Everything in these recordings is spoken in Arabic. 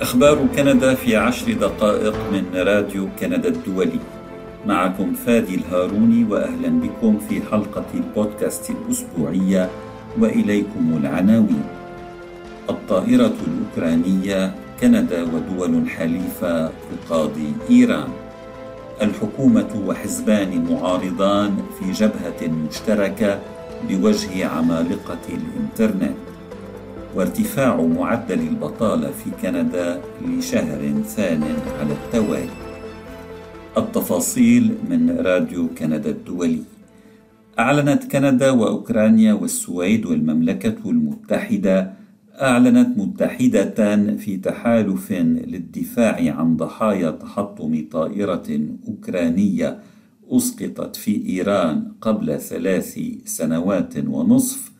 أخبار كندا في عشر دقائق من راديو كندا الدولي. معكم فادي الهاروني وأهلا بكم في حلقة البودكاست الأسبوعية وإليكم العناوين. الطائرة الأوكرانية كندا ودول حليفة تقاضي إيران. الحكومة وحزبان معارضان في جبهة مشتركة بوجه عمالقة الإنترنت. وارتفاع معدل البطالة في كندا لشهر ثان على التوالي. التفاصيل من راديو كندا الدولي. أعلنت كندا وأوكرانيا والسويد والمملكة المتحدة أعلنت متحدة في تحالف للدفاع عن ضحايا تحطم طائرة أوكرانية أسقطت في إيران قبل ثلاث سنوات ونصف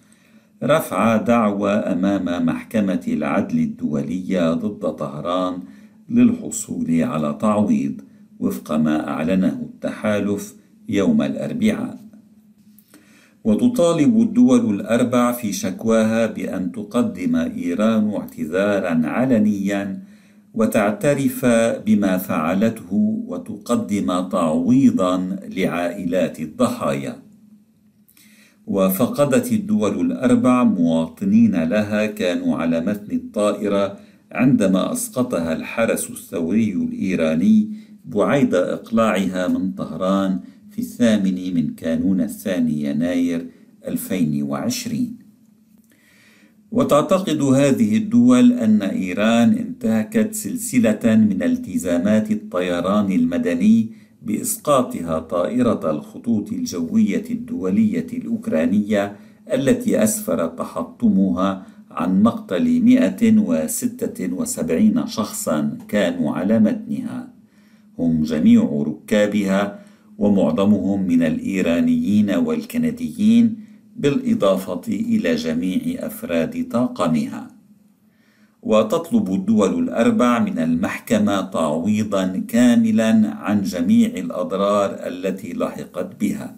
رفع دعوى أمام محكمة العدل الدولية ضد طهران للحصول على تعويض وفق ما أعلنه التحالف يوم الأربعاء. وتطالب الدول الأربع في شكواها بأن تقدم إيران اعتذارا علنيا وتعترف بما فعلته وتقدم تعويضا لعائلات الضحايا. وفقدت الدول الأربع مواطنين لها كانوا على متن الطائرة عندما أسقطها الحرس الثوري الإيراني بعيد إقلاعها من طهران في الثامن من كانون الثاني يناير 2020 وتعتقد هذه الدول أن إيران انتهكت سلسلة من التزامات الطيران المدني بإسقاطها طائرة الخطوط الجوية الدولية الأوكرانية التي أسفر تحطمها عن مقتل 176 شخصا كانوا على متنها. هم جميع ركابها ومعظمهم من الإيرانيين والكنديين بالإضافة إلى جميع أفراد طاقمها. وتطلب الدول الأربع من المحكمة تعويضا كاملا عن جميع الأضرار التي لحقت بها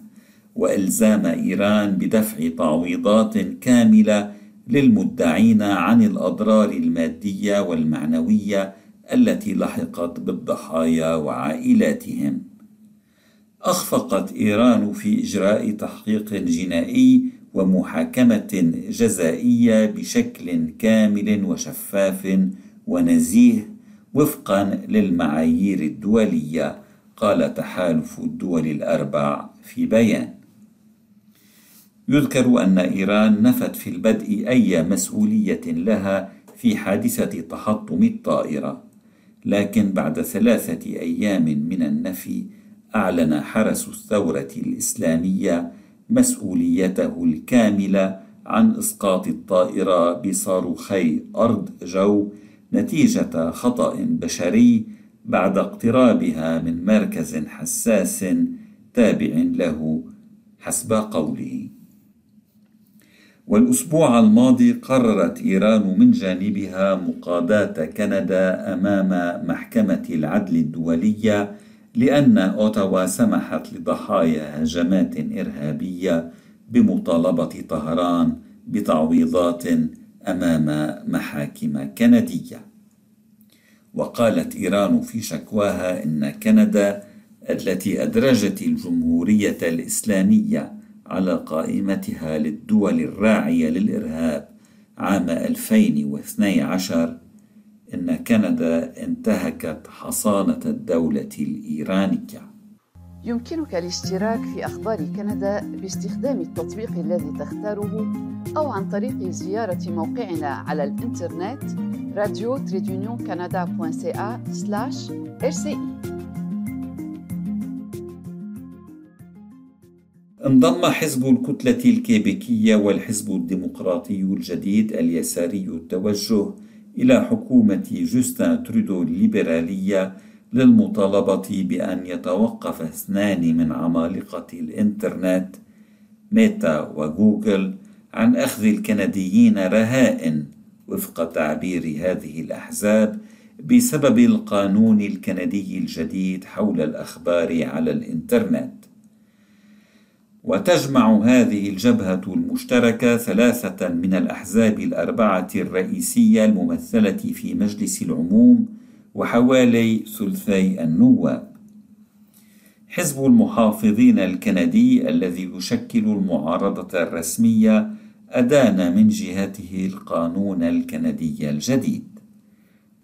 وإلزام إيران بدفع تعويضات كاملة للمدعين عن الأضرار المادية والمعنوية التي لحقت بالضحايا وعائلاتهم. أخفقت إيران في إجراء تحقيق جنائي ومحاكمة جزائية بشكل كامل وشفاف ونزيه وفقا للمعايير الدولية قال تحالف الدول الأربع في بيان. يذكر أن إيران نفت في البدء أي مسؤولية لها في حادثة تحطم الطائرة لكن بعد ثلاثة أيام من النفي أعلن حرس الثورة الإسلامية مسؤوليته الكاملة عن إسقاط الطائرة بصاروخي أرض جو نتيجة خطأ بشري بعد اقترابها من مركز حساس تابع له حسب قوله. والأسبوع الماضي قررت إيران من جانبها مقاضاه كندا أمام محكمة العدل الدولية لأن أوتاوا سمحت لضحايا هجمات إرهابية بمطالبة طهران بتعويضات أمام محاكم كندية. وقالت إيران في شكواها إن كندا التي أدرجت الجمهورية الإسلامية على قائمتها للدول الراعية للإرهاب عام 2012 إن كندا انتهكت حصانة الدولة الإيرانية. يمكنك الاشتراك في أخبار كندا باستخدام التطبيق الذي تختاره أو عن طريق زيارة موقعنا على الإنترنت راديو كندا.ca rci انضم حزب الكتلة الكيبيكية والحزب الديمقراطي الجديد اليساري التوجه إلى حكومة جوستن ترودو الليبرالية للمطالبة بأن يتوقف اثنان من عمالقة الإنترنت ميتا وجوجل عن أخذ الكنديين رهائن وفق تعبير هذه الأحزاب بسبب القانون الكندي الجديد حول الأخبار على الإنترنت. وتجمع هذه الجبهة المشتركة ثلاثة من الأحزاب الأربعة الرئيسية الممثلة في مجلس العموم وحوالي ثلثي النواب. حزب المحافظين الكندي الذي يشكل المعارضة الرسمية أدان من جهته القانون الكندي الجديد.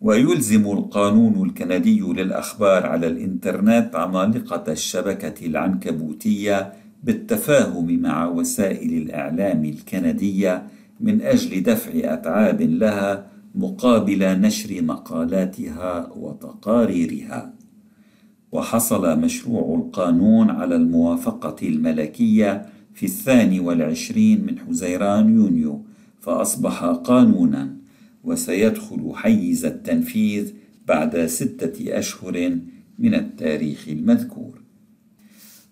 ويلزم القانون الكندي للأخبار على الإنترنت عمالقة الشبكة العنكبوتية بالتفاهم مع وسائل الإعلام الكندية من أجل دفع أتعاب لها مقابل نشر مقالاتها وتقاريرها. وحصل مشروع القانون على الموافقة الملكية في الثاني والعشرين من حزيران يونيو فأصبح قانونا وسيدخل حيز التنفيذ بعد ستة أشهر من التاريخ المذكور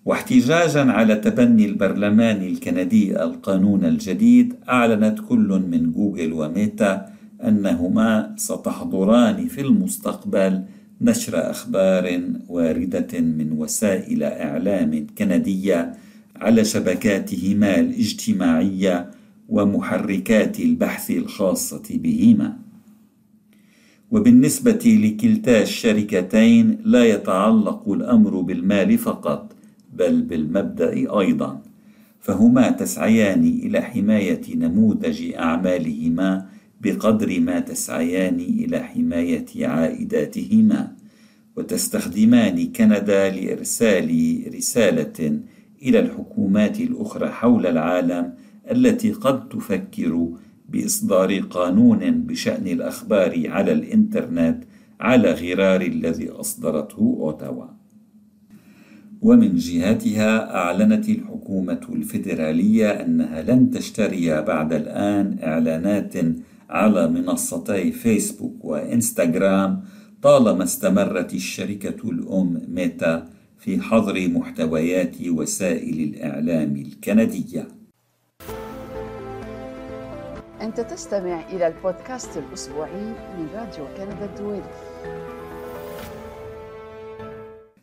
واحتجاجا على تبني البرلمان الكندي القانون الجديد أعلنت كل من جوجل وميتا أنهما ستحضران في المستقبل نشر أخبار واردة من وسائل إعلام كندية على شبكاتهما الاجتماعية ومحركات البحث الخاصة بهما. وبالنسبة لكلتا الشركتين لا يتعلق الأمر بالمال فقط بل بالمبدأ أيضا، فهما تسعيان إلى حماية نموذج أعمالهما بقدر ما تسعيان إلى حماية عائداتهما وتستخدمان كندا لإرسال رسالة إلى الحكومات الأخرى حول العالم التي قد تفكر بإصدار قانون بشأن الأخبار على الإنترنت على غرار الذي أصدرته أوتاوا. ومن جهتها أعلنت الحكومة الفيدرالية أنها لن تشتري بعد الآن إعلانات على منصتي فيسبوك وإنستغرام طالما استمرت الشركة الأم ميتا في حظر محتويات وسائل الإعلام الكندية. أنت تستمع إلى البودكاست الأسبوعي من راديو كندا الدولي.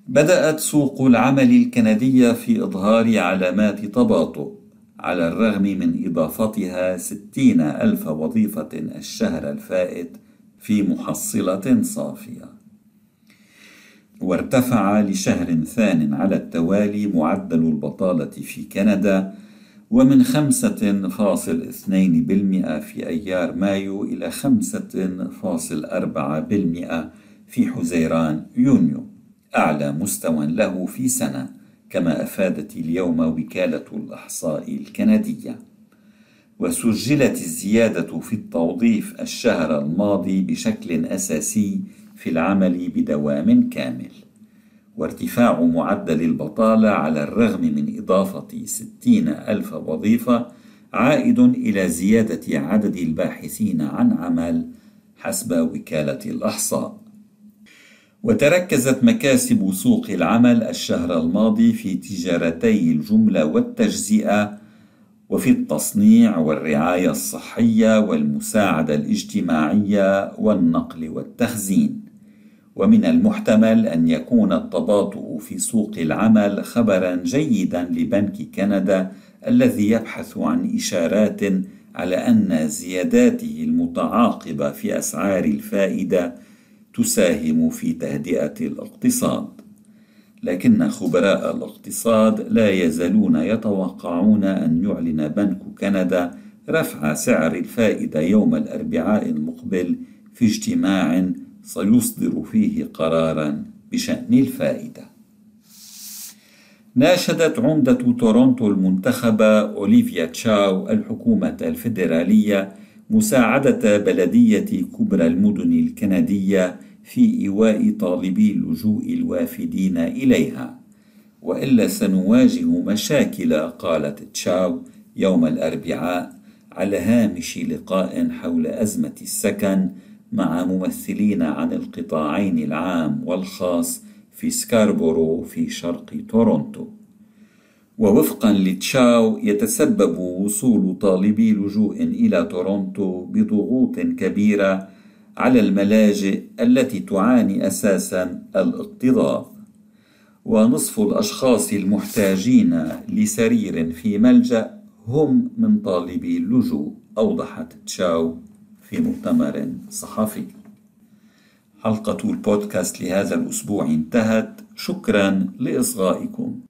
بدأت سوق العمل الكندية في إظهار علامات تباطؤ على الرغم من إضافتها ستين ألف وظيفة الشهر الفائت في محصلة صافية. وارتفع لشهر ثان على التوالي معدل البطالة في كندا ومن خمسة فاصل اثنين بالمئة في أيار مايو إلى خمسة فاصل أربعة بالمئة في حزيران يونيو. أعلى مستوى له في سنة كما أفادت اليوم وكالة الأحصاء الكندية. وسجلت الزيادة في التوظيف الشهر الماضي بشكل أساسي في العمل بدوام كامل. وارتفاع معدل البطالة على الرغم من إضافة ستين ألف وظيفة عائد إلى زيادة عدد الباحثين عن عمل حسب وكالة الأحصاء. وتركزت مكاسب سوق العمل الشهر الماضي في تجارتي الجملة والتجزئة وفي التصنيع والرعاية الصحية والمساعدة الاجتماعية والنقل والتخزين. ومن المحتمل أن يكون التباطؤ في سوق العمل خبرا جيدا لبنك كندا الذي يبحث عن إشارات على أن زياداته المتعاقبة في أسعار الفائدة تساهم في تهدئة الاقتصاد لكن خبراء الاقتصاد لا يزالون يتوقعون أن يعلن بنك كندا رفع سعر الفائدة يوم الأربعاء المقبل في اجتماع سيصدر فيه قرارا بشأن الفائدة. ناشدت عمدة تورونتو المنتخبة أوليفيا تشاو الحكومة الفيدرالية مساعدة بلدية كبرى المدن الكندية في إيواء طالبي اللجوء الوافدين إليها. وإلا سنواجه مشاكل قالت تشاو يوم الأربعاء على هامش لقاء حول أزمة السكن مع ممثلين عن القطاعين العام والخاص في سكاربورو في شرق تورونتو. ووفقا لتشاو يتسبب وصول طالبي لجوء إلى تورونتو بضغوط كبيرة على الملاجئ التي تعاني أساسا الاكتظاظ ونصف الأشخاص المحتاجين لسرير في ملجأ هم من طالبي اللجوء أوضحت تشاو في مؤتمر صحفي. حلقة البودكاست لهذا الأسبوع انتهت. شكرا لإصغائكم.